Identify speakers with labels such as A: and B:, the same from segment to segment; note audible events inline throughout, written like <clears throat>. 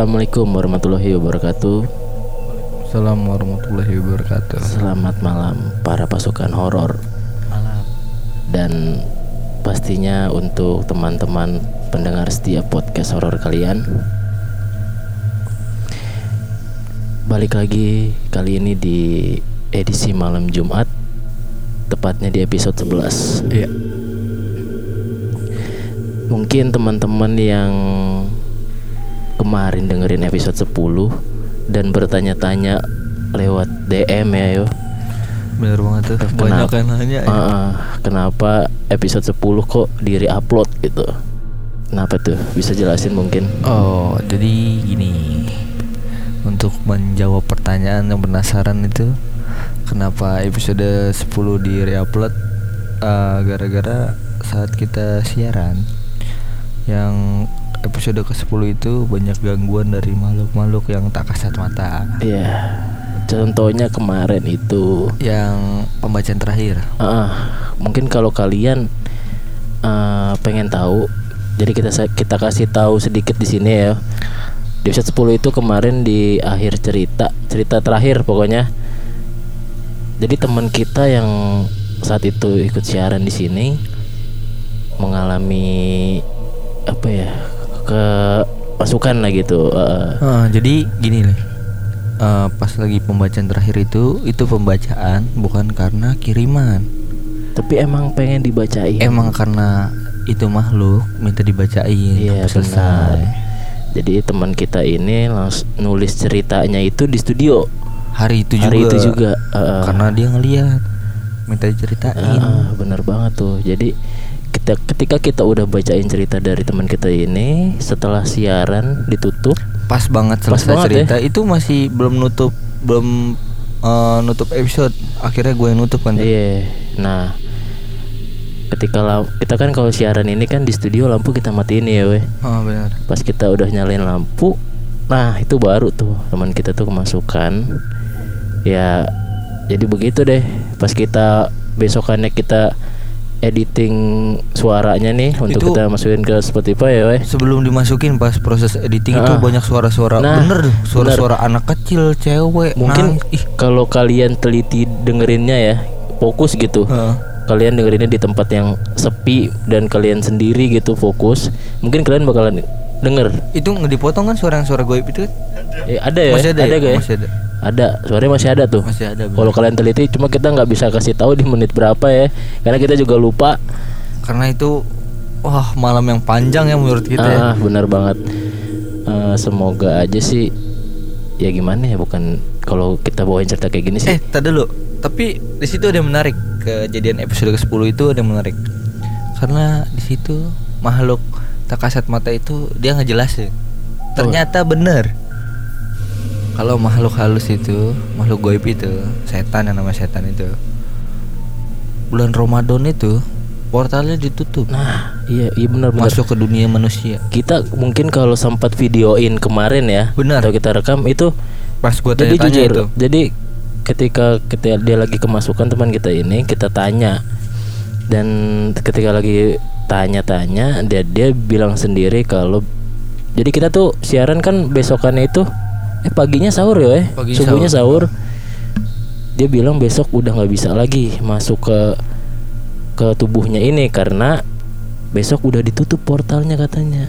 A: Assalamualaikum warahmatullahi wabarakatuh.
B: Assalamualaikum warahmatullahi wabarakatuh.
A: Selamat malam para pasukan horor
B: Malam.
A: dan pastinya untuk teman-teman pendengar setiap podcast horor kalian. Balik lagi kali ini di edisi malam Jumat tepatnya di episode 11.
B: Iya.
A: Mungkin teman-teman yang kemarin dengerin episode 10 dan bertanya-tanya lewat DM ya yo.
B: Bener banget tuh. Banyak
A: Kenapa?
B: yang nanya. ya.
A: Ah, kenapa episode 10 kok di upload gitu? Kenapa tuh? Bisa jelasin mungkin?
B: Oh, jadi gini. Untuk menjawab pertanyaan yang penasaran itu kenapa episode 10 di reupload Eh, gara-gara saat kita siaran yang episode ke-10 itu banyak gangguan dari makhluk-makhluk yang tak kasat mata.
A: Iya. Contohnya kemarin itu
B: Yang pembacaan terakhir.
A: ah, mungkin kalau kalian ah, pengen tahu jadi kita kita kasih tahu sedikit di sini ya. Di episode 10 itu kemarin di akhir cerita, cerita terakhir pokoknya. Jadi teman kita yang saat itu ikut siaran di sini mengalami apa ya? ke pasukan lah gitu. ah.
B: Ah, jadi gini nih. Eh, pas lagi pembacaan terakhir itu itu pembacaan bukan karena kiriman.
A: tapi emang pengen dibacain.
B: Emang karena itu makhluk minta dibacain
A: Iya
B: selesai.
A: benar. Jadi teman kita ini langsung nulis ceritanya itu di studio
B: Hari itu juga.
A: hari itu juga. uh,
B: Karena dia ngeliat minta diceritain.
A: uh, benar banget tuh. Jadi kita ketika kita udah bacain cerita dari teman kita ini setelah siaran ditutup,
B: Pas banget
A: Pas
B: selesai
A: banget ya.
B: cerita itu masih belum nutup belum eh, nutup episode. Akhirnya gue yang nutup kan.
A: iya. Nah, ketika kita kan kalau siaran ini kan di studio lampu kita matiin ya, weh.
B: Oh benar.
A: Pas kita udah nyalain lampu, nah itu baru tuh teman kita tuh kemasukan. Ya, jadi begitu deh. Pas kita besokannya kita editing suaranya nih untuk
B: Itu-
A: kita masukin ke Spotify ya, weh.
B: Sebelum dimasukin pas proses editing itu banyak suara-suara
A: Nah,
B: bener tuh, suara-suara anak kecil, cewek.
A: Mungkin kalau kalian teliti dengerinnya ya, fokus gitu.
B: Heeh.
A: Kalian dengerinnya di tempat yang sepi dan kalian sendiri gitu fokus. Mungkin kalian bakalan denger.
B: Itu nggak dipotong kan suara yang suara goib itu kan?
A: Eh, ada ya?
B: Masih ada ya?
A: ya?
B: Masih ada.
A: Ada, suaranya masih ada tuh.
B: Masih ada.
A: Kalau kalian teliti, cuma kita nggak bisa kasih tahu di menit berapa ya, karena kita juga lupa.
B: Karena itu wah malam yang panjang ya menurut kita ya.
A: ah, benar banget. Eh, semoga aja sih, ya gimana ya, bukan kalau kita bawain cerita kayak gini sih.
B: Eh, tadi dulu. Tapi di situ ada yang menarik. Kejadian episode ke-10 itu ada yang menarik. Karena di situ makhluk tak kasat mata itu dia ngejelasin. Ternyata bener. Kalau makhluk halus itu, makhluk goib itu, setan yang namanya setan itu. Bulan Ramadan itu portalnya ditutup.
A: Nah, iya, iya benar-benar.
B: masuk ke dunia manusia.
A: Kita mungkin kalau sempat videoin kemarin ya,
B: Benar.
A: atau kita rekam itu,
B: Pas gua
A: jadi
B: tanya-tanya
A: jujur,
B: itu.
A: jadi ketika kita dia lagi kemasukan teman kita ini, kita tanya dan ketika lagi tanya-tanya dia dia bilang sendiri kalau jadi kita tuh siaran kan besokannya itu eh paginya sahur ya eh
B: Paginya
A: subuhnya sahur. dia bilang besok udah nggak bisa lagi masuk ke ke tubuhnya ini karena besok udah ditutup portalnya katanya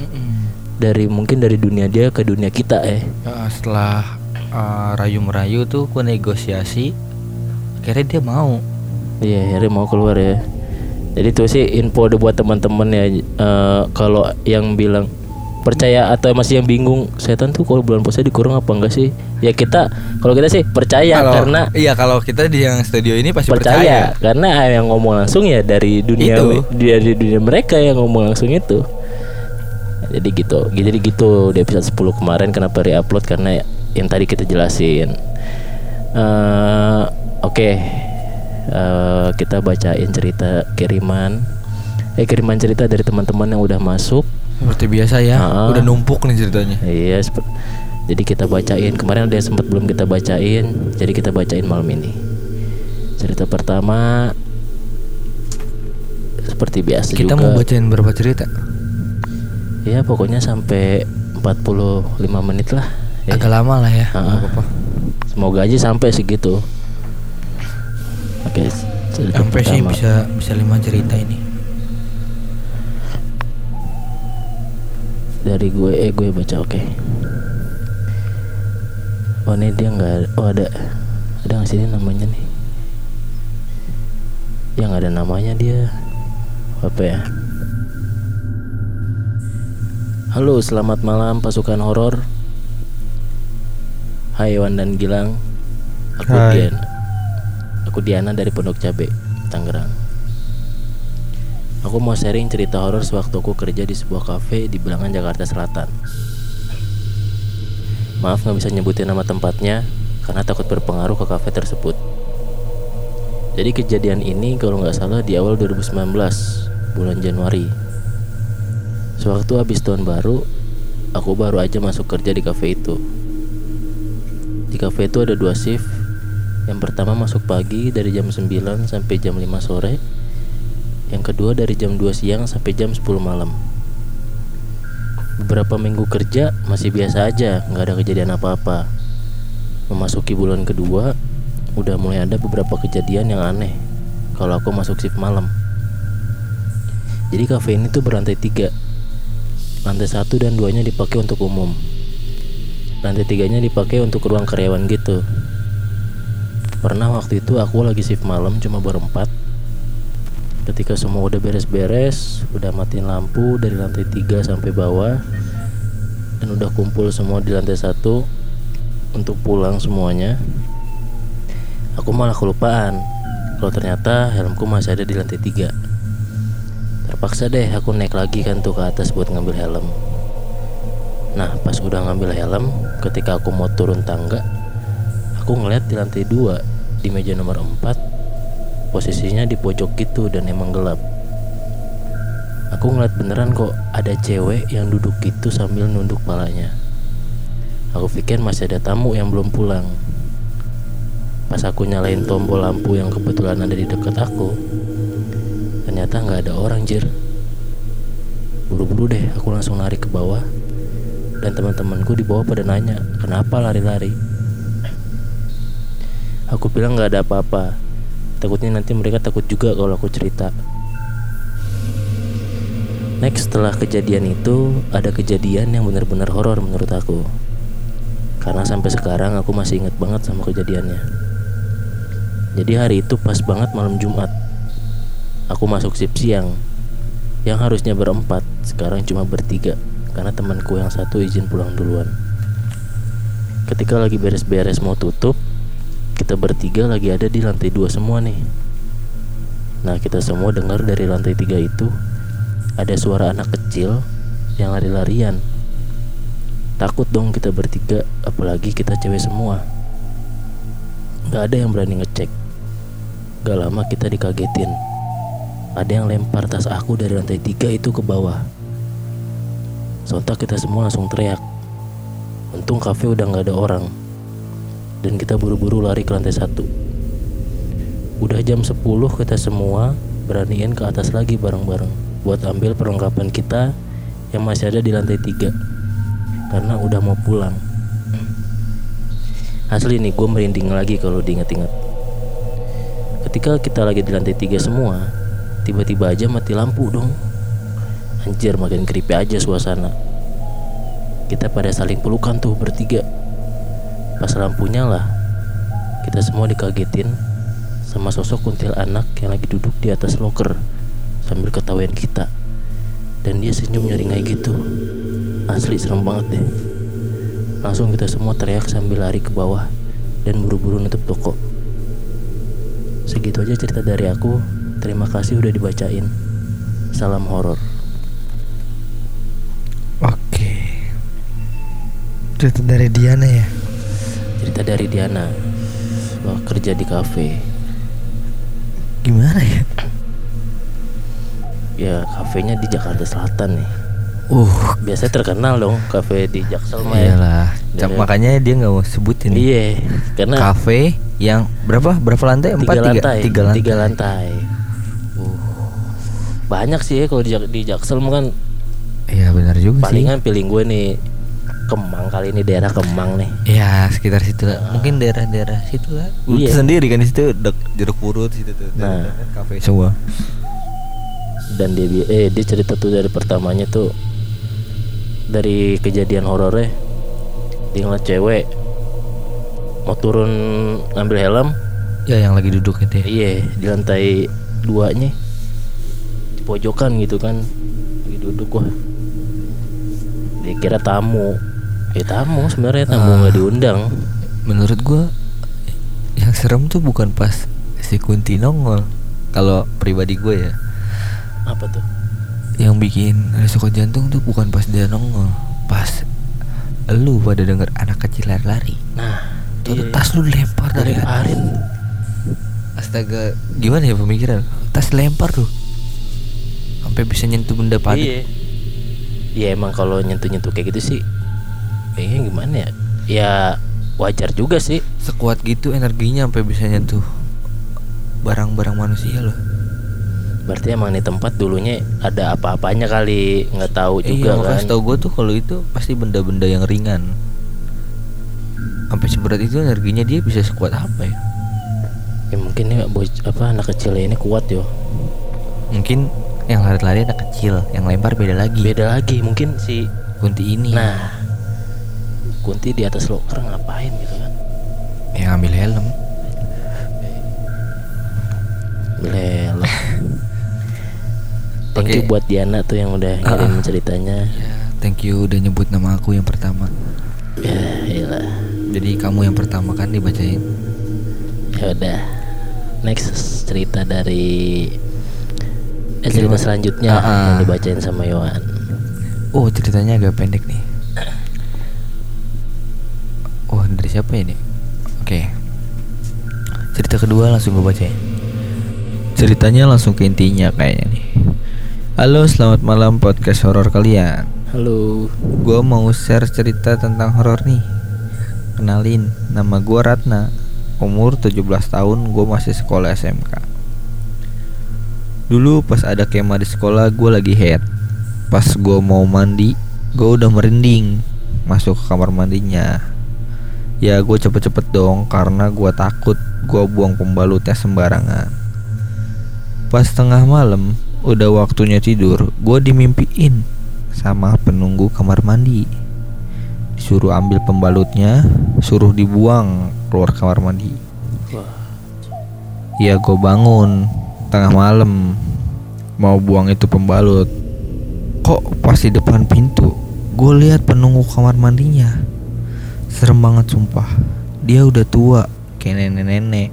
A: dari mungkin dari dunia dia ke dunia kita eh
B: Nah, setelah uh, rayu merayu tuh gue negosiasi akhirnya dia mau
A: Iya, akhirnya mau keluar ya. Jadi itu sih info buat teman-teman ya. eh, kalau yang bilang percaya atau masih yang bingung setan tuh kalau bulan puasa dikurung apa enggak sih? Ya kita kalau kita sih percaya
B: Kalau-
A: karena
B: iya kalau kita di yang studio ini pasti
A: percaya,
B: percaya,
A: karena yang ngomong langsung ya dari dunia
B: Itu.
A: dari dunia mereka yang ngomong langsung itu. Jadi gitu. Jadi gitu di episode 10 kemarin kenapa re-upload karena yang tadi kita jelasin. eh oke. Eh, kita bacain cerita kiriman. Eh kiriman cerita dari teman-teman yang udah masuk.
B: Seperti biasa ya
A: Ah.
B: udah numpuk nih ceritanya
A: Iya, jadi kita bacain. Kemarin ada yang sempat belum kita bacain, jadi kita bacain malam ini. Cerita pertama seperti biasa
B: kita
A: juga.
B: mau bacain berapa cerita
A: Ya pokoknya sampai 45 menit lah. Ya.
B: Agak lama lah ya. Nggak
A: ah.
B: apa-apa.
A: Semoga aja sampai segitu. Oke, cerita
B: Sampai sih bisa bisa lima cerita ini.
A: Dari gue eh gue baca oke. Oh ini dia nggak oh ada ada nggak sini namanya nih? Yang ada namanya dia apa ya? Halo, selamat malam pasukan horor. Hai Wan dan Gilang. Aku
B: Hai.
A: Dian. Aku Diana dari Pondok Cabe, Tangerang. Aku mau sharing cerita horor sewaktu aku kerja di sebuah kafe di bilangan Jakarta Selatan. Maaf nggak bisa nyebutin nama tempatnya karena takut berpengaruh ke kafe tersebut. Jadi kejadian ini kalau nggak salah di awal 2019 bulan Januari. Sewaktu habis tahun baru, aku baru aja masuk kerja di kafe itu. Di kafe itu ada dua shift. Yang pertama masuk pagi dari jam 9 sampai jam 5 sore. Yang kedua dari jam 2 siang sampai jam 10 malam. Beberapa minggu kerja masih biasa aja, nggak ada kejadian apa-apa. Memasuki bulan kedua, udah mulai ada beberapa kejadian yang aneh. Kalau aku masuk shift malam. Jadi kafe ini tuh berlantai tiga. Lantai satu dan duanya dipakai untuk umum. Lantai tiganya dipakai untuk ruang karyawan gitu. Pernah waktu itu aku lagi shift malam cuma berempat. Ketika semua udah beres-beres, udah matiin lampu dari lantai 3 sampai bawah dan udah kumpul semua di lantai satu untuk pulang semuanya. Aku malah kelupaan kalau ternyata helmku masih ada di lantai 3. Terpaksa deh aku naik lagi kan tuh ke atas buat ngambil helm. Nah, pas udah ngambil helm, ketika aku mau turun tangga, aku ngeliat di lantai 2 di meja nomor 4 posisinya di pojok gitu dan emang gelap. Aku ngeliat beneran kok ada cewek yang duduk gitu sambil nunduk palanya. Aku pikir masih ada tamu yang belum pulang. Pas aku nyalain tombol lampu yang kebetulan ada di dekat aku, ternyata nggak ada orang jir. Buru-buru deh, aku langsung lari ke bawah. Dan teman-temanku di bawah pada nanya, kenapa lari-lari? Aku bilang nggak ada apa-apa. Takutnya nanti mereka takut juga kalau aku cerita. Next setelah kejadian itu ada kejadian yang benar-benar horor menurut aku. Karena sampai sekarang aku masih ingat banget sama kejadiannya. Jadi hari itu pas banget malam Jumat. Aku masuk shift siang. Yang harusnya berempat, sekarang cuma bertiga karena temanku yang satu izin pulang duluan. Ketika lagi beres-beres mau tutup, kita bertiga lagi ada di lantai dua semua nih. Nah kita semua dengar dari lantai tiga itu ada suara anak kecil yang lari-larian. Takut dong kita bertiga, apalagi kita cewek semua. Gak ada yang berani ngecek. Gak lama kita dikagetin. Ada yang lempar tas aku dari lantai tiga itu ke bawah. Sontak kita semua langsung teriak. Untung kafe udah gak ada orang dan kita buru-buru lari ke lantai satu. Udah jam 10 kita semua beraniin ke atas lagi bareng-bareng buat ambil perlengkapan kita yang masih ada di lantai tiga karena udah mau pulang. Asli nih gue merinding lagi kalau diinget-inget. Ketika kita lagi di lantai tiga semua, tiba-tiba aja mati lampu dong. Anjir makin creepy aja suasana. Kita pada saling pelukan tuh bertiga. Pas lampu nyala, kita semua dikagetin sama sosok kuntil anak yang lagi duduk di atas loker sambil ketawain kita. Dan dia senyum nyeringai gitu. Asli serem banget deh. Langsung kita semua teriak sambil lari ke bawah dan buru-buru nutup toko. Segitu aja cerita dari aku. Terima kasih udah dibacain. Salam horor.
B: Oke. Cerita dari Diana ya.
A: Cerita dari Diana. Wah, kerja di kafe.
B: Gimana ya?
A: Ya, kafenya di Jakarta Selatan nih.
B: Uh,
A: Biasanya terkenal dong kafe di Jaksel mah ya.
B: iyalah.
A: Dari-
B: makanya dia nggak mau sebutin.
A: Iya, karena
B: Kafe yang berapa? Berapa lantai? Empat,
A: tiga lantai,
B: tiga lantai.
A: tiga lantai. Uh, banyak sih ya kalau di, di Jaksel mah kan
B: Iya benar juga sih.
A: palingan feeling gue nih Kemang kali ini daerah Kemang nih.
B: Ya sekitar situ lah. Mungkin daerah-daerah situ lah.
A: Iya.
B: Iya. sendiri kan di situ dek jeruk purut situ tuh.
A: Nah.
B: kafe semua.
A: Dan dia eh dia cerita tuh dari pertamanya tuh dari kejadian horornya dia ngeliat cewek mau turun ngambil helm
B: Ya yang lagi duduk itu ya.
A: iya di lantai duanya di pojokan gitu kan lagi duduk wah dia kira tamu ya tamu sebenarnya tamu nggak diundang
B: Menurut gua yang serem tuh bukan pas si Kunti nongol. Kalau pribadi gue ya,
A: apa tuh
B: yang bikin resiko jantung tuh bukan pas dia nongol, pas lu pada denger anak kecil lari-lari.
A: nah
B: Tuh
A: iya.
B: tas lu lempar dari
A: lemparin
B: Astaga, gimana ya pemikiran? Tas lempar tuh. Sampai bisa nyentuh benda padat.
A: iya ya emang kalau nyentuh nyentuh kayak gitu sih kayaknya gimana ya ya wajar juga sih
B: Sekuat gitu energinya sampai bisa nyentuh barang-barang manusia loh.
A: berarti emang nih tempat dulunya ada apa-apanya kali nggak tahu juga
B: iya,
A: kan
B: setahu gue tuh kalau itu pasti benda-benda yang ringan. Sampai seberat itu energinya dia bisa sekuat apa ya?
A: ya mungkin ya boc- apa anak kecil ini kuat yo
B: Mungkin yang lari-lari anak kecil, yang lempar beda lagi.
A: beda lagi mungkin si
B: Kunti ini.
A: nah Kunti di atas loker ngapain gitu kan
B: yang ambil helm.
A: Lelo <laughs> Thank you
B: Oke.
A: buat Diana tuh yang udah
B: Ah,
A: ngirim
B: ah.
A: ceritanya
B: Ya, thank you udah nyebut nama aku yang pertama.
A: Ya iyalah
B: Jadi kamu yang pertama kan dibacain.
A: Ya udah Next cerita dari Eh cerita selanjutnya
B: Ah, ah.
A: Yang dibacain sama Yohan
B: Oh ceritanya agak pendek nih. Oh dari siapa ini? Oke. Cerita kedua langsung gue bacain. Ceritanya langsung ke intinya kayaknya nih. Halo selamat malam podcast horor kalian.
A: Halo
B: Gue mau share cerita tentang horor nih. Kenalin, nama gue Ratna. Umur 17 tahun, gue masih sekolah SMK. Dulu pas ada kemah di sekolah, gue lagi head. Pas gue mau mandi, gue udah merinding masuk ke kamar mandinya. Ya gue cepet-cepet dong karena gue takut gue buang pembalutnya sembarangan. Pas tengah malam, udah waktunya tidur, gue dimimpiin sama penunggu kamar mandi. Disuruh ambil pembalutnya, suruh dibuang keluar kamar mandi. Ya gue bangun tengah malam mau buang itu pembalut. Kok pas di depan pintu gue lihat penunggu kamar mandinya. Serem banget sumpah. Dia udah tua kayak nenek-nenek.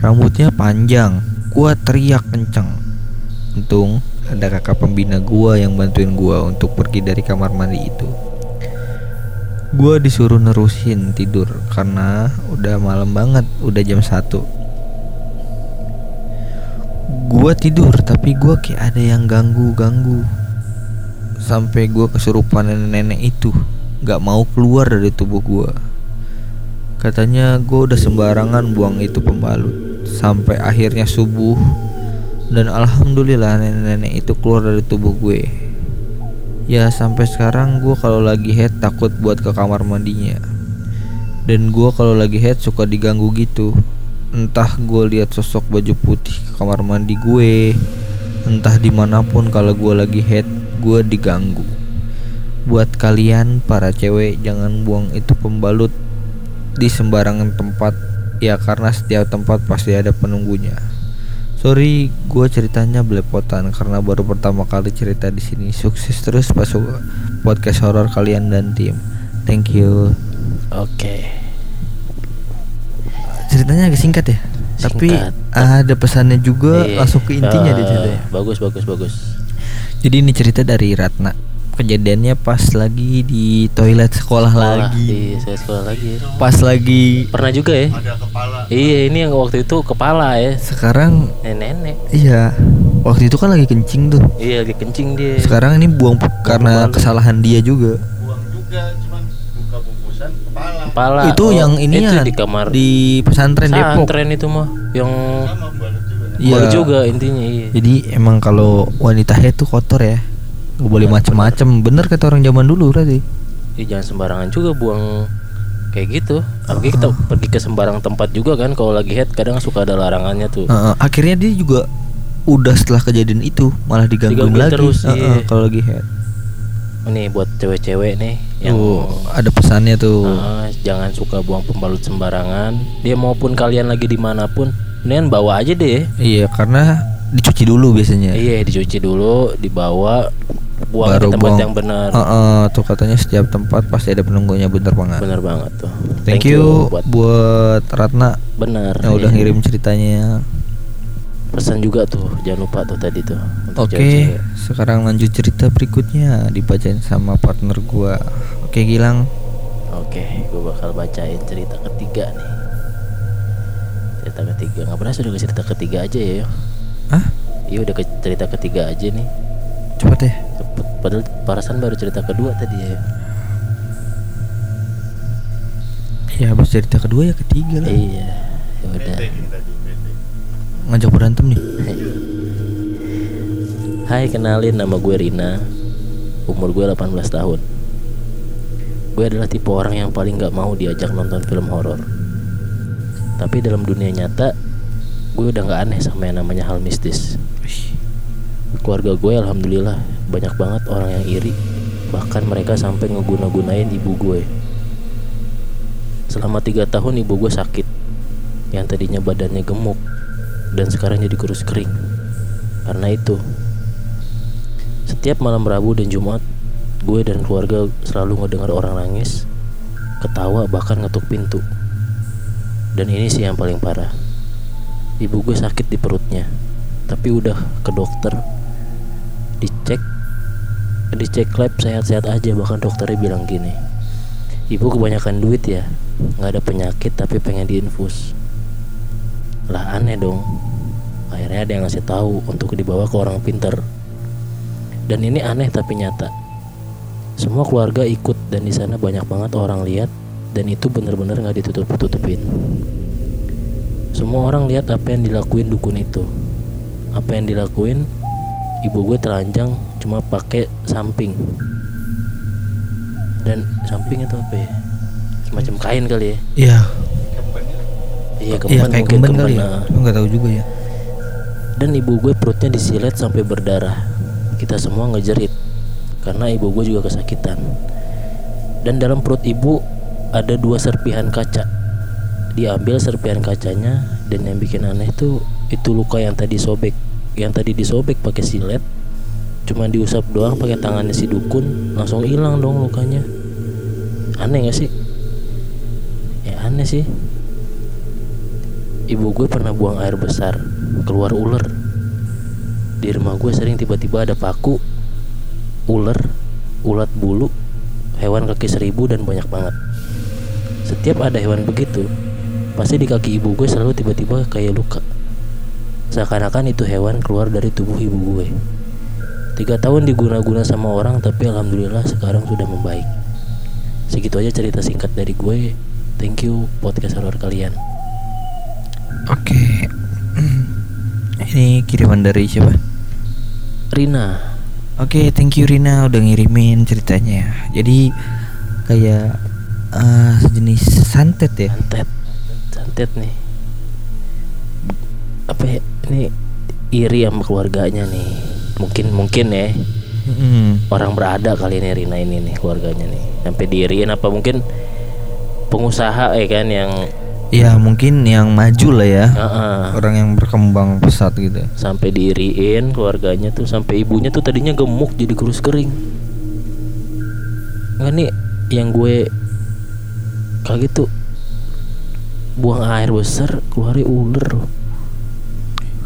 B: Rambutnya panjang. Gua teriak kenceng. Untung ada kakak pembina gua yang bantuin gua untuk pergi dari kamar mandi itu. Gua disuruh nerusin tidur karena udah malam banget, udah jam 1 Gua tidur tapi gua kayak ada yang ganggu-ganggu Sampai gua kesurupan nenek-nenek itu Gak mau keluar dari tubuh gua. Katanya gua udah sembarangan buang itu pembalut Sampai akhirnya subuh. Dan alhamdulillah nenek-nenek itu keluar dari tubuh gue. Ya sampai sekarang gue kalau lagi head takut buat ke kamar mandinya. Dan gue kalau lagi head suka diganggu gitu. Entah gue lihat sosok baju putih ke kamar mandi gue Entah di mana pun kalau gue lagi head gue diganggu Buat kalian para cewek jangan buang itu pembalut di sembarangan tempat Ya karena setiap tempat pasti ada penunggunya Sorry, gue ceritanya belepotan karena baru pertama kali cerita di sini. Sukses terus masuk podcast horor kalian dan tim. Thank you.
A: Oke
B: Ceritanya agak singkat ya, tapi
A: Singkat.
B: ada pesannya juga
A: Iya.
B: langsung ke intinya
A: Ah,
B: di ceritanya.
A: Bagus bagus bagus
B: Jadi ini cerita dari Ratna. Kejadiannya pas lagi di toilet sekolah
A: Sekolah,
B: lagi.
A: Iya saya sekolah lagi ya.
B: Pas lagi
A: Pernah juga ya Iya ini yang waktu itu kepala ya
B: sekarang
A: Nenek-nenek
B: iya waktu itu kan lagi kencing tuh.
A: Iya lagi kencing dia
B: Sekarang ini buang karena
A: pembalut.
B: kesalahan dia juga.
C: buang juga cuman buka bungkusan kepala
A: Kepala
B: itu
A: Oh,
B: yang ini
A: Itu
B: ya
A: di kamar
B: di pesantren Depok.
A: Pesantren itu mah Yang
C: sama
B: Iya.
A: baru juga intinya iya
B: Jadi emang kalau wanita head tuh kotor ya. Gak boleh macem-macem. Bener kata orang zaman dulu berarti.
A: ya jangan sembarangan juga buang kayak gitu apalagi kita pergi ke sembarang tempat juga kan kalau lagi head kadang suka ada larangannya tuh
B: Heeh, akhirnya dia juga udah setelah kejadian itu malah digangguin lagi
A: terus,
B: Heeh,
A: iya.
B: kalau lagi head
A: ini buat cewek-cewek nih yang
B: Tuh, ada pesannya tuh
A: Ah, jangan suka buang pembalut sembarangan. Dia maupun kalian lagi di mana pun, mendingan bawa aja deh.
B: iya karena dicuci dulu biasanya
A: Iya, dicuci dulu, dibawa, buang
B: Baru
A: ke tempat
B: buang.
A: yang benar.
B: Heeh, tuh katanya setiap tempat pasti ada penunggunya bener banget
A: Bener banget tuh.
B: thank, you,
A: buat
B: buat Ratna
A: benar.
B: yang udah
A: Iya.
B: ngirim ceritanya
A: pesan juga tuh, jangan lupa tuh tadi tuh.
B: Oke,
A: cewek-cewek.
B: sekarang lanjut cerita berikutnya dibacain sama partner gua. Oke, Gilang.
A: Oke, gue bakal bacain cerita ketiga nih. Cerita ketiga, nggak berasa udah ke cerita ketiga aja ya?
B: Hah?
A: Iya udah ke cerita ketiga aja nih.
B: Cepet deh.
A: Cepet. Padahal Parasan baru cerita kedua tadi ya.
B: Ya, habis cerita kedua ya ketiga lah.
A: Iya, ya udah.
B: Ngajak berantem nih. <laughs>
A: Hai, kenalin nama gue Rina. Umur gue 18 tahun. Gue adalah tipe orang yang paling gak mau diajak nonton film horor. Tapi dalam dunia nyata, gue udah gak aneh sama yang namanya hal mistis. Keluarga gue alhamdulillah banyak banget orang yang iri. Bahkan mereka sampai ngeguna-gunain ibu gue. Selama tiga tahun ibu gue sakit. Yang tadinya badannya gemuk dan sekarang jadi kurus kering. Karena itu, setiap malam Rabu dan Jumat, gue dan keluarga selalu ngedengar orang nangis, ketawa bahkan ngetuk pintu. Dan ini sih yang paling parah. Ibu gue sakit di perutnya, tapi udah ke dokter, dicek, dicek lab sehat-sehat aja bahkan dokternya bilang gini, ibu kebanyakan duit ya, nggak ada penyakit tapi pengen diinfus. Lah aneh dong. Akhirnya ada yang ngasih tahu untuk dibawa ke orang pinter. Dan ini aneh tapi nyata. Semua keluarga ikut dan di sana banyak banget orang lihat dan itu bener-bener nggak ditutup-tutupin. Semua orang lihat apa yang dilakuin dukun itu. Apa yang dilakuin ibu gue telanjang cuma pakai samping. Dan samping itu apa ya? Semacam kain kali ya.
B: Iya.
A: Iya,
B: Iya,
A: kemben
B: kayak
A: mungkin
B: kemben kali ya.
A: nah.
B: Lu nggak tahu juga ya.
A: Dan ibu gue perutnya disilet sampai berdarah. Kita semua ngejerit karena ibu gue juga kesakitan. Dan dalam perut ibu ada dua serpihan kaca. Diambil serpihan kacanya dan yang bikin aneh tuh itu luka yang tadi sobek. Yang tadi disobek pakai silet cuma diusap doang pakai tangannya si dukun langsung hilang dong lukanya. Aneh gak sih? Ya aneh sih. Ibu gue pernah buang air besar keluar ular. Di rumah gue sering tiba-tiba ada paku, ular, ulat bulu, hewan kaki seribu dan banyak banget. Setiap ada hewan begitu, pasti di kaki ibu gue selalu tiba-tiba kayak luka. Seakan-akan itu hewan keluar dari tubuh ibu gue. Tiga tahun diguna-guna sama orang tapi alhamdulillah sekarang sudah membaik. Segitu aja cerita singkat dari gue. Thank you podcast horror kalian.
B: Oke. <clears throat> Ini kiriman dari siapa?
A: Rina,
B: Oke, thank you Rina udah ngirimin ceritanya. Jadi kayak eh, sejenis santet ya.
A: santet, santet nih. Apa ya? Ini iri sama keluarganya nih. Mungkin mungkin ya
B: Mm.
A: orang berada kali ini Rina ini nih keluarganya nih. Sampai diiriin apa mungkin pengusaha ya kan yang
B: Ya mungkin yang maju lah ya.
A: Heeh.
B: Orang yang berkembang pesat gitu.
A: sampai diiriin keluarganya tuh sampai ibunya tuh tadinya gemuk jadi kurus kering nggak nih yang gue kaget tuh buang air besar keluarnya ular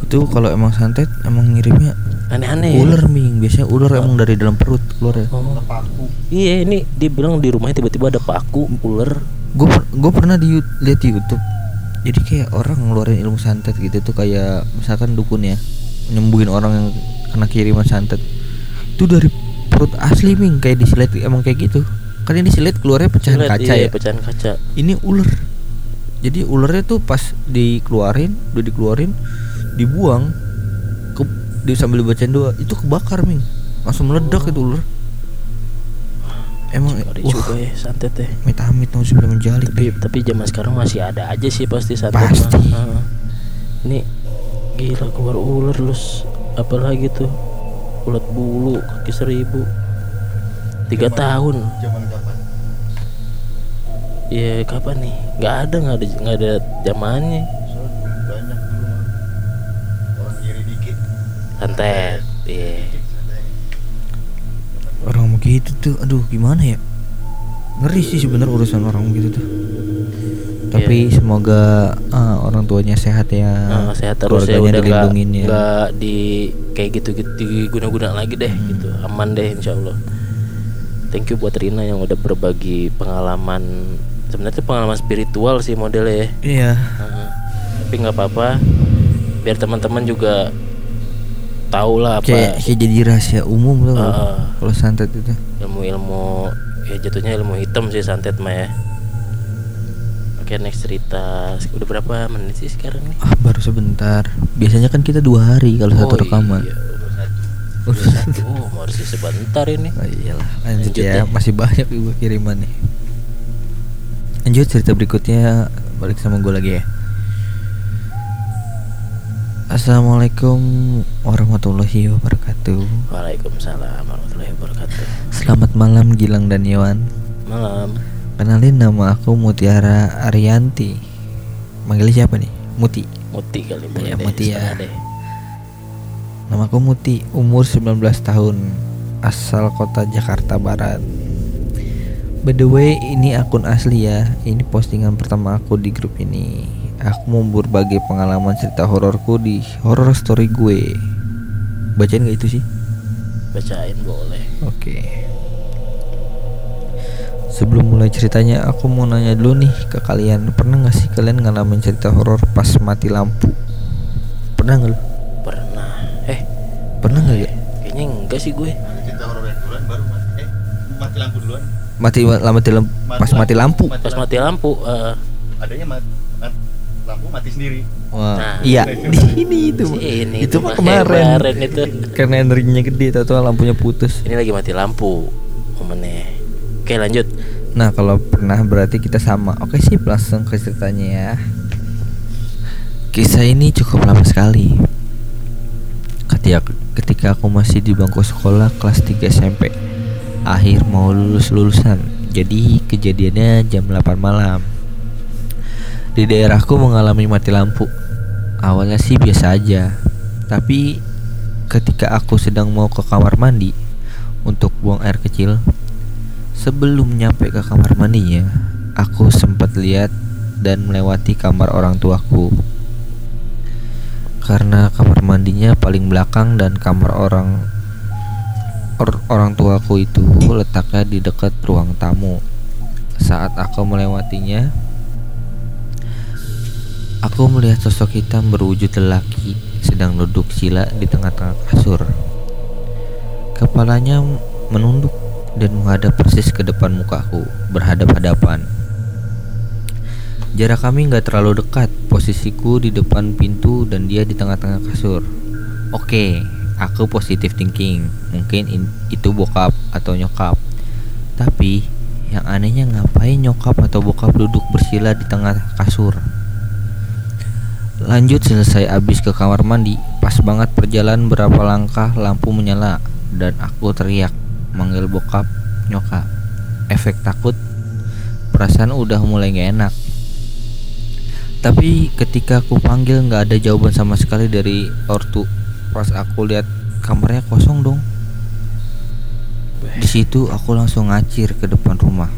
B: Itu kalau emang santet emang ngirimnya
A: aneh-aneh ya.
B: ular ming. Biasanya ular emang dari dalam perut keluar ya.
A: oh.
C: Paku.
A: iya ini dia bilang di rumahnya tiba-tiba ada paku ular
B: Gue gue pernah di lihat di YouTube. Jadi kayak orang ngeluarin ilmu santet gitu tuh kayak misalkan dukun ya nyembuhin orang yang kena kiriman santet. Itu dari perut asli ming kayak disilet emang kayak gitu. Kan ini disilet keluarnya pecahan
A: Lihat,
B: kaca
A: iya,
B: ya.
A: pecahan kaca
B: Ini ular. Jadi ularnya tuh pas dikeluarin, udah dikeluarin, dibuang ke di sambil dibacain doa itu kebakar ming. Langsung meledak itu ular. Emang wah.
A: juga ya santet ya.
B: Amit-amit nauzubillah menjalik
A: tapi tapi zaman sekarang masih ada aja sih pasti santet
B: Pasti.
A: Heeh. ini gila keluar ular terus apalagi tuh? Ulat bulu kaki seribu. Tiga tahun.
C: Zaman kapan?
A: ya kapan nih? Nggak ada nggak ada nggak ada zamannya.
C: Soalnya banyak dulu. Orang kiri dikit.
A: santet iya.
B: Orang begitu tuh aduh gimana ya? Ngeri sih sebenarnya urusan orang begitu tuh. Tapi semoga ah, orang tuanya sehat ya.
A: Nah, sehat terus ya udah
B: dilindungin ya.
A: nggak di kayak gitu gitu diguna-guna lagi deh gitu. Aman deh insya Allah. Thank you buat Rina yang udah berbagi pengalaman sebenarnya itu pengalaman spiritual sih modelnya ya.
B: Iya.
A: Tapi nggak apa-apa. Biar teman-teman juga tahu lah apa
B: kayak kayak jadi rahasia umum loh
A: Heeh.
B: kalau santet itu.
A: Ilmu-ilmu ya jatuhnya ilmu hitam sih santet mah ya. Oke next cerita. Udah berapa menit sih sekarang nih?
B: Ah baru sebentar. Biasanya kan kita dua hari kalau satu
A: Oh
B: rekaman.
A: iya, udah satu. Oh, masih sebentar ini.
B: Oh, iyalah. Lanjut,
A: Lanjut
B: ya.
A: deh.
B: masih banyak juga kiriman nih lanjut cerita berikutnya balik sama gue lagi ya Assalamualaikum warahmatullahi wabarakatuh
A: Waalaikumsalam warahmatullahi wabarakatuh.
B: Selamat malam Gilang dan Iwan
A: Malam.
B: Kenalin nama aku Mutiara Arianti Manggilnya siapa nih? Muti
A: Muti kali deh,
B: Muti ya.
A: deh.
B: Nama aku Muti Umur 19 tahun Asal kota Jakarta Barat By the way ini akun asli ya Ini postingan pertama aku di grup ini Aku mau berbagi pengalaman cerita hororku di horror story gue Bacain gak itu sih?
A: Bacain boleh.
B: Oke. Sebelum mulai ceritanya, aku mau nanya dulu nih ke kalian. Pernah gak sih kalian ngalamin cerita horor pas mati lampu? Pernah nggak lu?
A: Pernah. Eh,
B: Pernah nggak ya?
A: kayaknya enggak sih gue.
C: Cerita horor yang duluan baru mati. Eh, mati lampu duluan.
B: Mati mati lampu pas mati lampu.
A: Pas mati lampu, eh,
C: Adanya mati, lampu mati sendiri.
B: Wah,
A: Nah.
B: iya <laughs> di ini itu.
A: ini
B: itu mah
A: mah
B: kemarin.
A: kemarin itu.
B: Karena energinya gede, atau lampunya putus.
A: Ini lagi mati lampu. Momennya. Oke, lanjut.
B: Nah, kalau pernah berarti kita sama. Oke sih, langsung ke ceritanya ya. Kisah ini cukup lama sekali. Ketika ketika aku masih di bangku sekolah kelas 3 SMP. Akhir mau lulus lulusan. Jadi kejadiannya jam 8 malam. Di daerahku mengalami mati lampu. Awalnya sih biasa aja. Tapi ketika aku sedang mau ke kamar mandi untuk buang air kecil, Sebelum nyampe ke kamar mandinya, aku sempat lihat dan melewati kamar orang tuaku. Karena kamar mandinya paling belakang dan kamar orang or- orang tuaku itu letaknya di dekat ruang tamu. Saat aku melewatinya, aku melihat sosok hitam berwujud lelaki sedang duduk sila di tengah-tengah kasur. Kepalanya menunduk dan menghadap persis ke depan mukaku, berhadap-hadapan. Jarak kami nggak terlalu dekat, posisiku di depan pintu dan dia di tengah-tengah kasur. Oke, aku positive thinking, mungkin in- itu bokap atau nyokap. Tapi yang anehnya ngapain nyokap atau bokap duduk bersila di tengah kasur? Lanjut selesai abis ke kamar mandi, pas banget perjalanan berapa langkah lampu menyala dan aku teriak manggil bokap nyokap. Efek takut, perasaan udah mulai gak enak. Tapi ketika aku panggil nggak ada jawaban sama sekali dari ortu. Pas aku lihat kamarnya kosong dong. Di situ aku langsung ngacir ke depan rumah.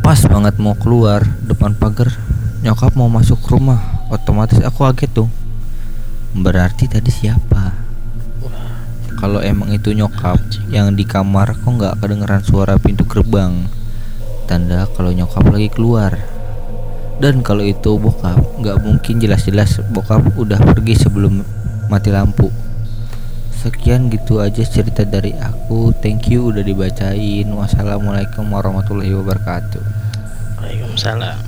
B: Pas banget mau keluar depan pagar, nyokap mau masuk rumah. Otomatis aku kaget dong. Berarti tadi siapa? Kalau emang itu nyokap yang di kamar kok nggak kedengeran suara pintu gerbang? Tanda kalau nyokap lagi keluar. Dan kalau itu bokap, nggak mungkin jelas-jelas bokap udah pergi sebelum mati lampu. Sekian gitu aja cerita dari aku. Thank you udah dibacain. Wassalamualaikum warahmatullahi wabarakatuh.
A: Waalaikumsalam.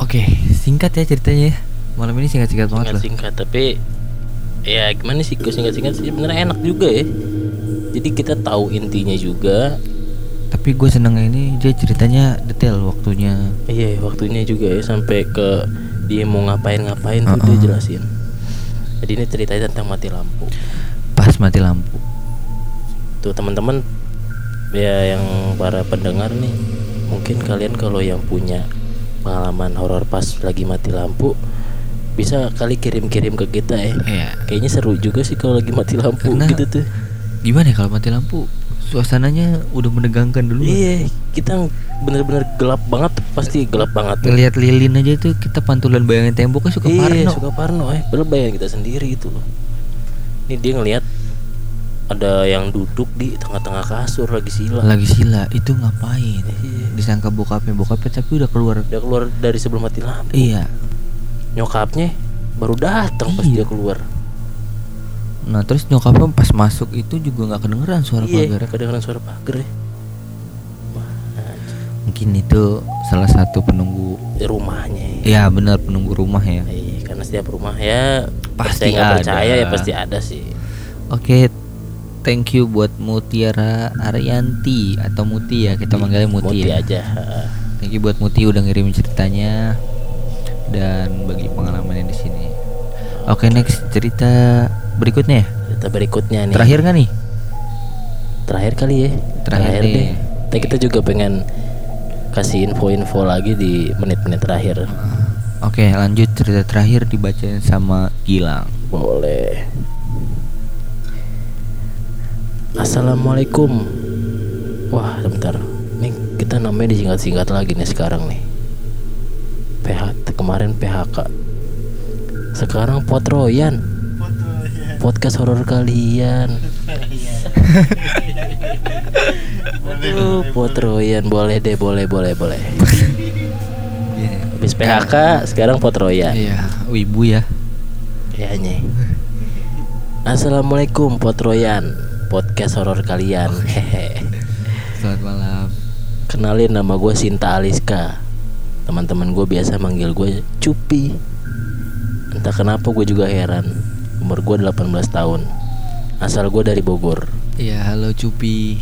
B: Oke, singkat ya ceritanya. ya. Malam ini singkat-singkat banget loh.
A: Singkat-singkat tapi ya gimana sih singkat-singkat sih sebenarnya enak juga ya. jadi kita tahu intinya juga
B: Tapi gue seneng ini dia ceritanya detail waktunya.
A: iya waktunya juga ya sampai ke dia mau ngapain-ngapain tuh dia jelasin jadi ini ceritanya tentang mati lampu
B: Pas mati lampu.
A: tuh teman-teman ya yang para pendengar nih mungkin kalian kalau yang punya pengalaman horor pas lagi mati lampu bisa kali kirim-kirim ke kita ya
B: Iya.
A: kayaknya seru juga sih kalau lagi mati lampu
B: Karena-
A: gitu tuh
B: Gimana ya kalau mati lampu? Suasananya udah menegangkan dulu.
A: iya kita bener-bener gelap banget pasti gelap banget.
B: Ngelihat lilin aja tuh kita pantulan bayangin tembok kan suka
A: iya
B: parno.
A: suka parno eh padahal bayangin kita sendiri itu loh ini dia ngelihat ada yang duduk di tengah-tengah kasur lagi sila
B: Lagi sila itu ngapain?
A: Iya.
B: Disangka bokapnya bokapnya tapi udah keluar.
A: udah keluar dari sebelum mati lampu
B: Iya.
A: nyokapnya baru datang pas
B: Iya.
A: dia keluar
B: Nah terus nyokapnya pas masuk itu juga nggak kedengeran suara
A: iya
B: pagar.
A: kedengeran suara pagar ya.
B: Mungkin itu salah satu penunggu.
A: Rumahnya ya.
B: Ya benar penunggu rumah ya.
A: Iya, karena setiap rumah ya
B: Pasti
A: percaya
B: ada.
A: percaya ya pasti ada sih
B: Oke, thank you buat Mutiara Arianti atau Muti ya kita manggilnya Muti,
A: Muti
B: ya.
A: aja
B: Thank you buat Muti udah ngirim ceritanya dan bagi pengalamannya di sini. Oke next cerita berikutnya ya.
A: cerita berikutnya nih.
B: Terakhir kan nih?
A: terakhir kali ya.
B: Terakhir nih.
A: deh. Tapi kita juga pengen kasih info-info lagi di menit-menit terakhir.
B: Oke lanjut cerita terakhir dibacain sama Gilang.
A: boleh. Assalamualaikum. Wah bentar. Nih kita namanya disingkat-singkat lagi nih sekarang nih. PH Kemarin PHK Sekarang Potroyan Podcast horor kalian. Aduh Potroyan Boleh deh boleh boleh boleh. Habis PHK sekarang Potroyan.
B: Iya, wibu ya.
A: Ya Nyai. Assalamualaikum Potroyan. Podcast horor kalian. Hehe.
B: Selamat malam.
A: Kenalin nama gue Sinta Aliska. Teman-teman gue biasa manggil gue Cupi. Entah kenapa gue juga heran Umur gue 18 tahun Asal gue dari Bogor
B: Iya halo Cupi.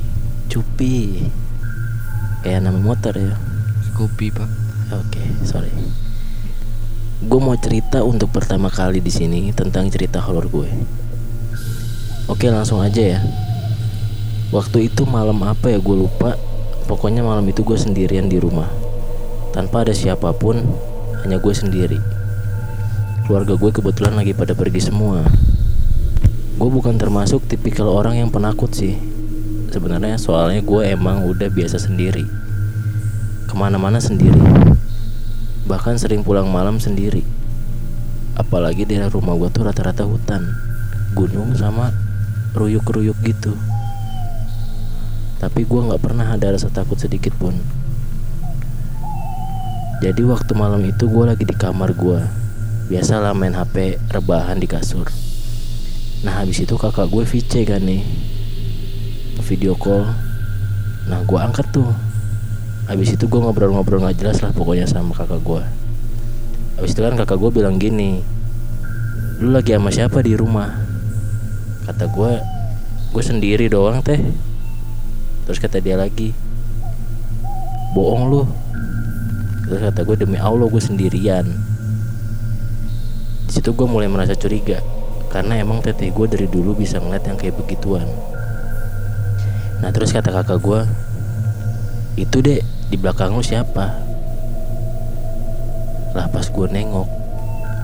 A: Cupi Kayak nama motor ya
B: Kopi pak.
A: Oke, sorry. Gue mau cerita untuk pertama kali di sini tentang cerita horor gue. Oke, langsung aja ya. Waktu itu malam apa ya gue lupa. Pokoknya malam itu gue sendirian di rumah, tanpa ada siapa pun, hanya gue sendiri. Keluarga gue kebetulan lagi pada pergi semua. Gue bukan termasuk tipikal orang yang penakut sih. Sebenarnya soalnya gue emang udah biasa sendiri. Ke mana-mana sendiri. Bahkan sering pulang malam sendiri. Apalagi daerah rumah gua tuh rata-rata hutan. Gunung sama ruyuk-ruyuk gitu. Tapi gua nggak pernah ada rasa takut sedikit pun. Jadi waktu malam itu gua lagi di kamar gua biasalah main HP rebahan di kasur. Nah habis itu kakak gue VC kan nih. Video call. Nah gua angkat tuh. Habis itu gue ngobrol-ngobrol gak jelas lah pokoknya sama kakak gue. Habis itu kan kakak gue bilang gini Lu lagi sama siapa di rumah? Kata gue Gue sendiri doang teh. Terus kata dia lagi Bohong lu. Terus kata gue demi Allah gue sendirian di situ gue mulai merasa curiga. Karena emang teteh gue dari dulu bisa ngeliat yang kayak begituan. Nah terus kata kakak gue Itu deh di belakang lu siapa? Lah pas gue nengok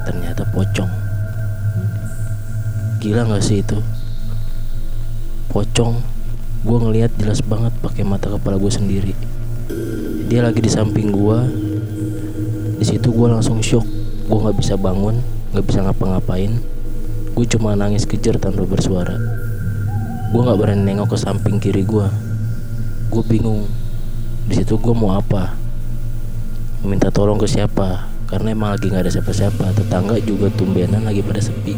A: Ternyata pocong. Gila gak sih itu? Pocong. Gue ngeliat jelas banget pakai mata kepala gue sendiri. Dia lagi di samping gue di situ gue langsung shock Gue gak bisa bangun Gak bisa ngapa-ngapain. Gue cuma nangis kejer tanpa bersuara. Gue gak berani nengok ke samping kiri gue Gue bingung di situ gue mau apa? Minta tolong ke siapa? Karena emang lagi nggak ada siapa-siapa. Tetangga juga tumbenan lagi pada sepi.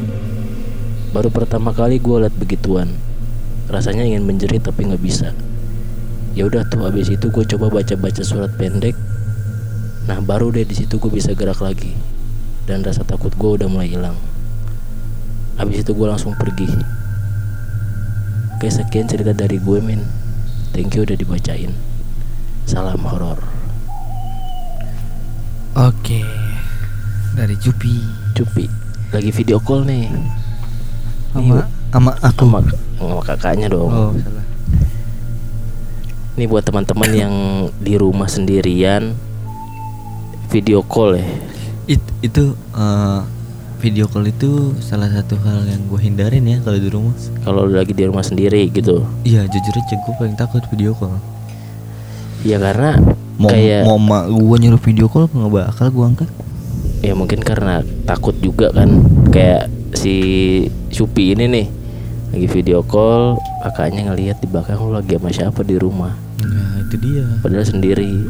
A: Baru pertama kali gue liat begituan. Rasanya ingin menjerit tapi nggak bisa. Ya udah tuh abis itu gue coba baca-baca surat pendek. Nah baru deh di situ gue bisa gerak lagi dan rasa takut gue udah mulai hilang abis itu gue langsung pergi Oke sekian cerita dari gue men Thank you udah dibacain Salam horor
B: Oke. Dari Jupi.
A: Cupi Lagi video call nih
B: Sama sama aku.
A: Sama, sama kakaknya dong
B: Oh, salah.
A: Ini buat teman-teman yang di rumah sendirian Video call ya
B: It- itu eh, video call itu salah satu hal yang gue hindarin ya kalau di rumah.
A: Kalau lagi di rumah sendiri gitu
B: Iya, jujur aja gue paling takut video call.
A: Ya karena
B: Mau
A: kayak
B: mau mak gue nyuruh video call nggak bakal gue angkat.
A: ya mungkin karena takut juga kan kayak si Supi ini nih lagi video call kakaknya ngelihat di belakang lu lagi sama siapa di rumah
B: Nah, itu dia.
A: padahal sendiri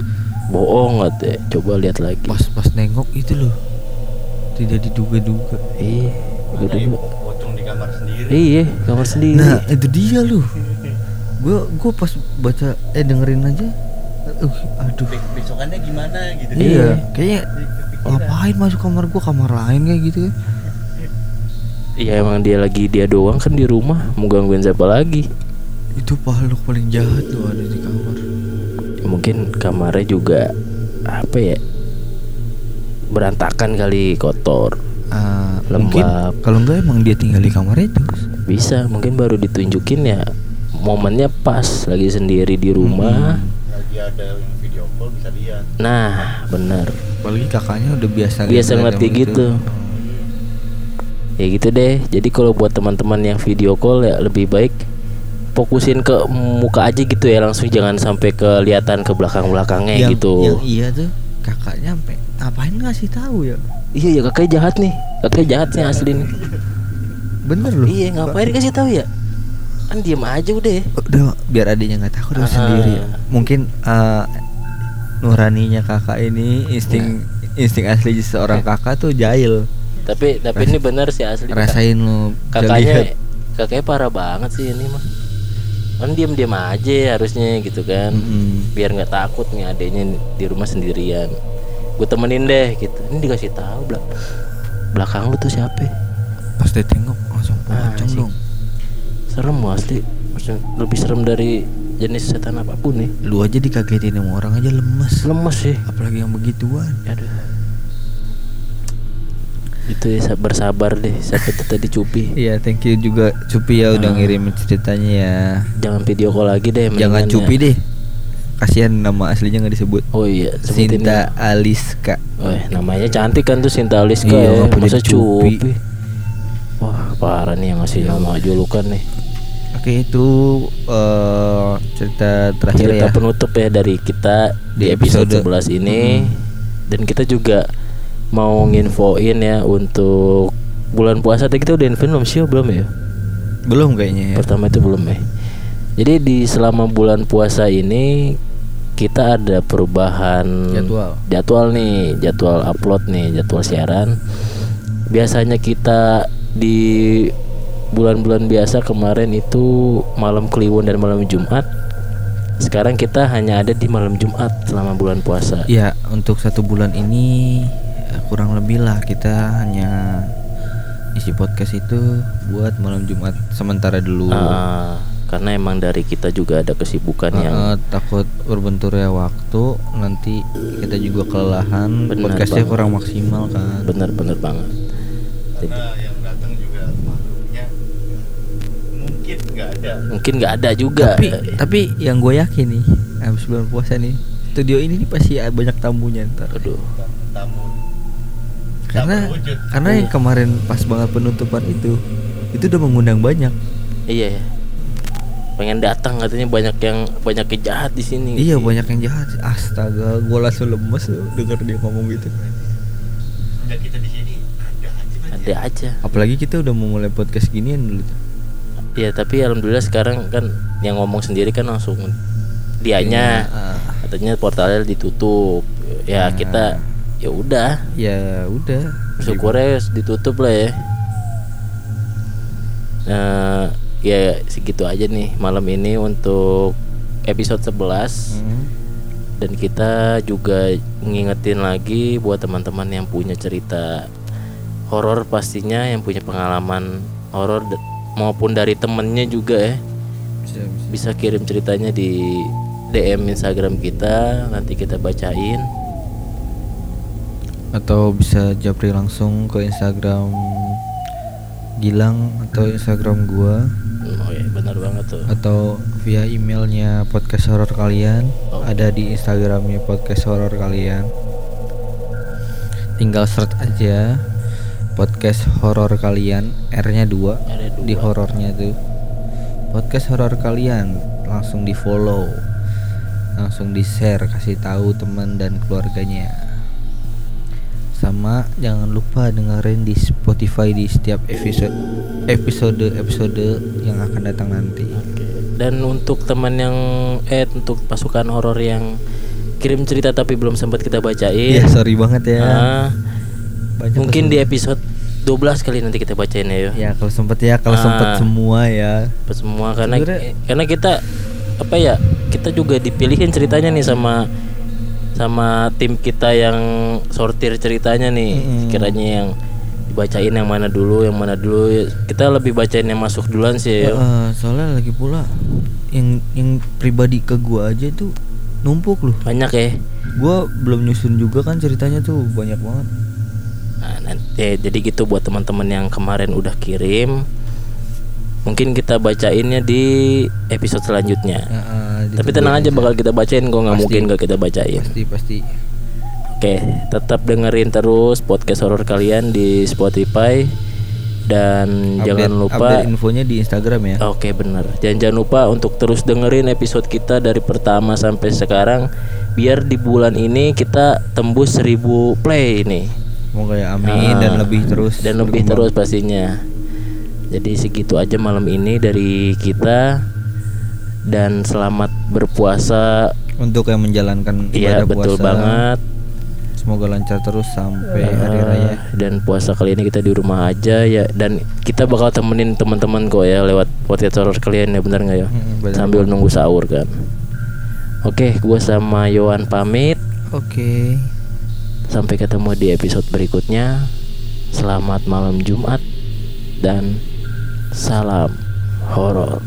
A: bohong nggak deh coba lihat lagi
B: Pas pas nengok itu loh. Tidak diduga-duga.
A: iya
C: pocong di kamar sendiri.
A: iya kamar sendiri
B: Nah, itu dia loh. Gue gue pas baca eh dengerin aja. Uh, aduh.
C: Be- besokannya gimana gitu.
B: Iya, kayaknya ngapain masuk kamar gua kamar lain kayak gitu kan.
A: iya emang dia lagi dia doang kan di rumah mau gangguin siapa lagi
B: Itu makhluk paling jahat tuh ada di kamar.
A: Mungkin kamarnya juga apa ya berantakan kali kotor
B: mungkin
A: Lembab.
B: kalau enggak emang dia tinggal di kamar itu.
A: bisa mungkin baru ditunjukin ya momennya pas lagi sendiri di rumah
C: Lagi ada yang video call bisa lihat.
A: nah bener
B: Apalagi kakaknya udah biasa
A: Biasa ngeliat kayak
B: yang
A: gitu. ya gitu deh jadi kalau buat teman-teman yang video call ya lebih baik fokusin ke muka aja gitu ya langsung jangan sampai kelihatan ke belakang belakangnya
B: yang,
A: gitu
B: Yang iya tuh kakaknya sampai ngapain ngasih tahu ya?
A: iya ya kakaknya jahat nih kakaknya jahat sih asli nih
B: Bener loh.
A: iya ngapain dikasih tahu ya kan diem aja udah
B: Udah biar adiknya nggak takut udah
A: Ah.
B: sendiri. Mungkin eh, nuraninya kakak ini insting insting asli seorang kakak tuh jahil.
A: tapi tapi ini bener sih asli
B: Rasain lu
A: kakaknya kakaknya parah banget sih ini mah kan diem diem aja harusnya gitu kan.
B: Mm-mm.
A: biar nggak takut nih adanya di rumah sendirian. Gue temenin deh gitu. Ini dikasih tahu belak belakang lu tuh siapa?
B: Pas dia tengok langsung
A: Ah,
B: pocong dong.
A: serem asli. Maksudnya lebih serem dari jenis setan apa pun nih.
B: Lu aja dikagetin sama orang aja lemes.
A: lemes sih.
B: Apalagi yang begituan.
A: aduh itu ya sa- bersabar deh tuh tadi cupi
B: Iya, thank you juga Cupi ya udah
A: Ah.
B: ngirim ceritanya ya.
A: jangan video call lagi deh
B: Jangan Cupi
A: ya.
B: deh. Kasihan nama aslinya nggak disebut.
A: oh iya sebutin
B: Sinta
A: ya.
B: Aliska.
A: Weh, namanya cantik kan tuh Sinta Aliska
B: Iya,
A: ya. Masa
B: Cupi.
A: Cupi. Wah, parah nih yang ngasih nama julukan nih.
B: Oke, itu eh, cerita terakhir
A: Cerita
B: ya.
A: penutup ya dari kita
B: Di
A: di, episode,
B: episode-
A: 11 ini. Dan kita juga mau nginfoin ya untuk bulan puasa tadi kita udah infoin belum sih belum ya?
B: Belum kayaknya ya.
A: Pertama itu belum ya. Jadi di selama bulan puasa ini kita ada perubahan
B: Jadwal.
A: jadwal nih, jadwal upload nih, jadwal siaran. Biasanya kita di bulan-bulan biasa kemarin itu malam Kliwon dan malam Jumat. Sekarang kita hanya ada di malam Jumat selama bulan puasa.
B: Ya, untuk satu bulan ini kurang lebih lah kita hanya isi podcast itu buat malam Jumat sementara dulu.
A: Ah, karena emang dari kita juga ada kesibukan
B: Eh,
A: yang
B: takut berbenturnya waktu nanti kita juga kelelahan
A: Benar
B: podcastnya
A: banget.
B: kurang maksimal kan
A: bener-bener banget. Jadi,
C: Karena yang datang juga makhluknya mungkin nggak ada.
A: mungkin nggak ada juga.
B: tapi tapi yang gue yakin nih habis bulan puasa nih studio ini nih pasti banyak tamunya ntar
A: Aduh.
C: Tamu.
B: Karena
C: berwujud.
B: karena yang kemarin pas banget penutupan itu itu udah mengundang banyak
A: Iya ya. Pengen datang katanya banyak yang banyak yang jahat di sini.
B: iya banyak yang jahat astaga gue langsung lemes denger dia ngomong gitu
C: Udah kita di sini ada aja.
A: Ada aja.
B: apalagi kita udah mau mulai podcast ginian dulu tuh.
A: Iya tapi alhamdulillah sekarang kan yang ngomong sendiri kan langsung dianya
B: Ah,
A: katanya portalnya ditutup. Ya
B: Nah.
A: kita ya udah
B: ya udah
A: syukurnya ditutup lah ya. Nah, ya segitu aja nih malam ini untuk episode 11
B: Hmm.
A: dan kita juga ngingetin lagi buat teman-teman yang punya cerita horor pastinya yang punya pengalaman horor maupun dari temennya juga ya
B: Bisa, bisa.
A: bisa kirim ceritanya di DM Instagram kita nanti kita bacain
B: Atau bisa japri langsung ke Instagram Gilang atau Instagram gua.
A: Oh ya benar banget tuh.
B: Atau via emailnya podcast horor kalian.
A: Oh.
B: ada di Instagramnya podcast horor kalian. Tinggal search aja podcast horor kalian R-nya dua. di horornya tuh. Podcast horor kalian langsung di follow langsung di share kasih tahu teman dan keluarganya sama jangan lupa dengerin di Spotify di setiap episode episode episode yang akan datang nanti
A: Oke. Dan untuk teman yang eh untuk pasukan horor yang kirim cerita tapi belum sempat kita bacain.
B: Iya sorry banget ya
A: ah,
B: Banyak
A: mungkin di episode 12 kali nanti kita bacain ya. yo.
B: Ya kalau sempet ya kalau
A: Ah.
B: sempet semua ya.
A: Semua karena eh, karena kita apa ya? Kita juga dipilihin ceritanya nih sama sama tim kita yang sortir ceritanya nih.
B: Mm-mm.
A: Kiranya yang dibacain yang mana dulu, yang mana dulu. Kita lebih bacain yang masuk duluan sih. yo.
B: Eh, soalnya lagi pula yang yang pribadi ke gua aja tuh numpuk loh.
A: Banyak ya.
B: Gua belum nyusun juga kan ceritanya tuh banyak banget.
A: Nah, nanti jadi gitu buat teman-teman yang kemarin udah kirim. Mungkin kita bacainnya di episode selanjutnya.
B: Ya, eh,
A: Tapi tenang aja bakal kita bacain kok nggak mungkin gak kita bacain.
B: pasti pasti.
A: Oke, tetap dengerin terus podcast horor kalian di Spotify dan jangan
B: Update-
A: lupa
B: update infonya di Instagram ya.
A: Oke bener Dan jangan lupa untuk terus dengerin episode kita dari pertama sampai sekarang Biar di bulan ini kita tembus 1000 play nih
B: Semoga ya amin
A: Ah,
B: dan lebih terus.
A: dan lebih
B: berkembang.
A: terus pastinya jadi segitu aja malam ini dari kita dan selamat berpuasa
B: untuk yang menjalankan
A: iya
B: ibadah
A: betul
B: puasa.
A: banget
B: Semoga lancar terus sampai hari
A: Ah,
B: raya.
A: dan puasa kali ini kita di rumah aja ya dan kita bakal temenin teman-teman kok ya lewat podcast horror kalian ya benar nggak ya
B: Mm, benar.
A: sambil nunggu sahur kan oke gue sama Yohan pamit
B: Oke.
A: sampai ketemu di episode berikutnya selamat malam Jumat dan salam horor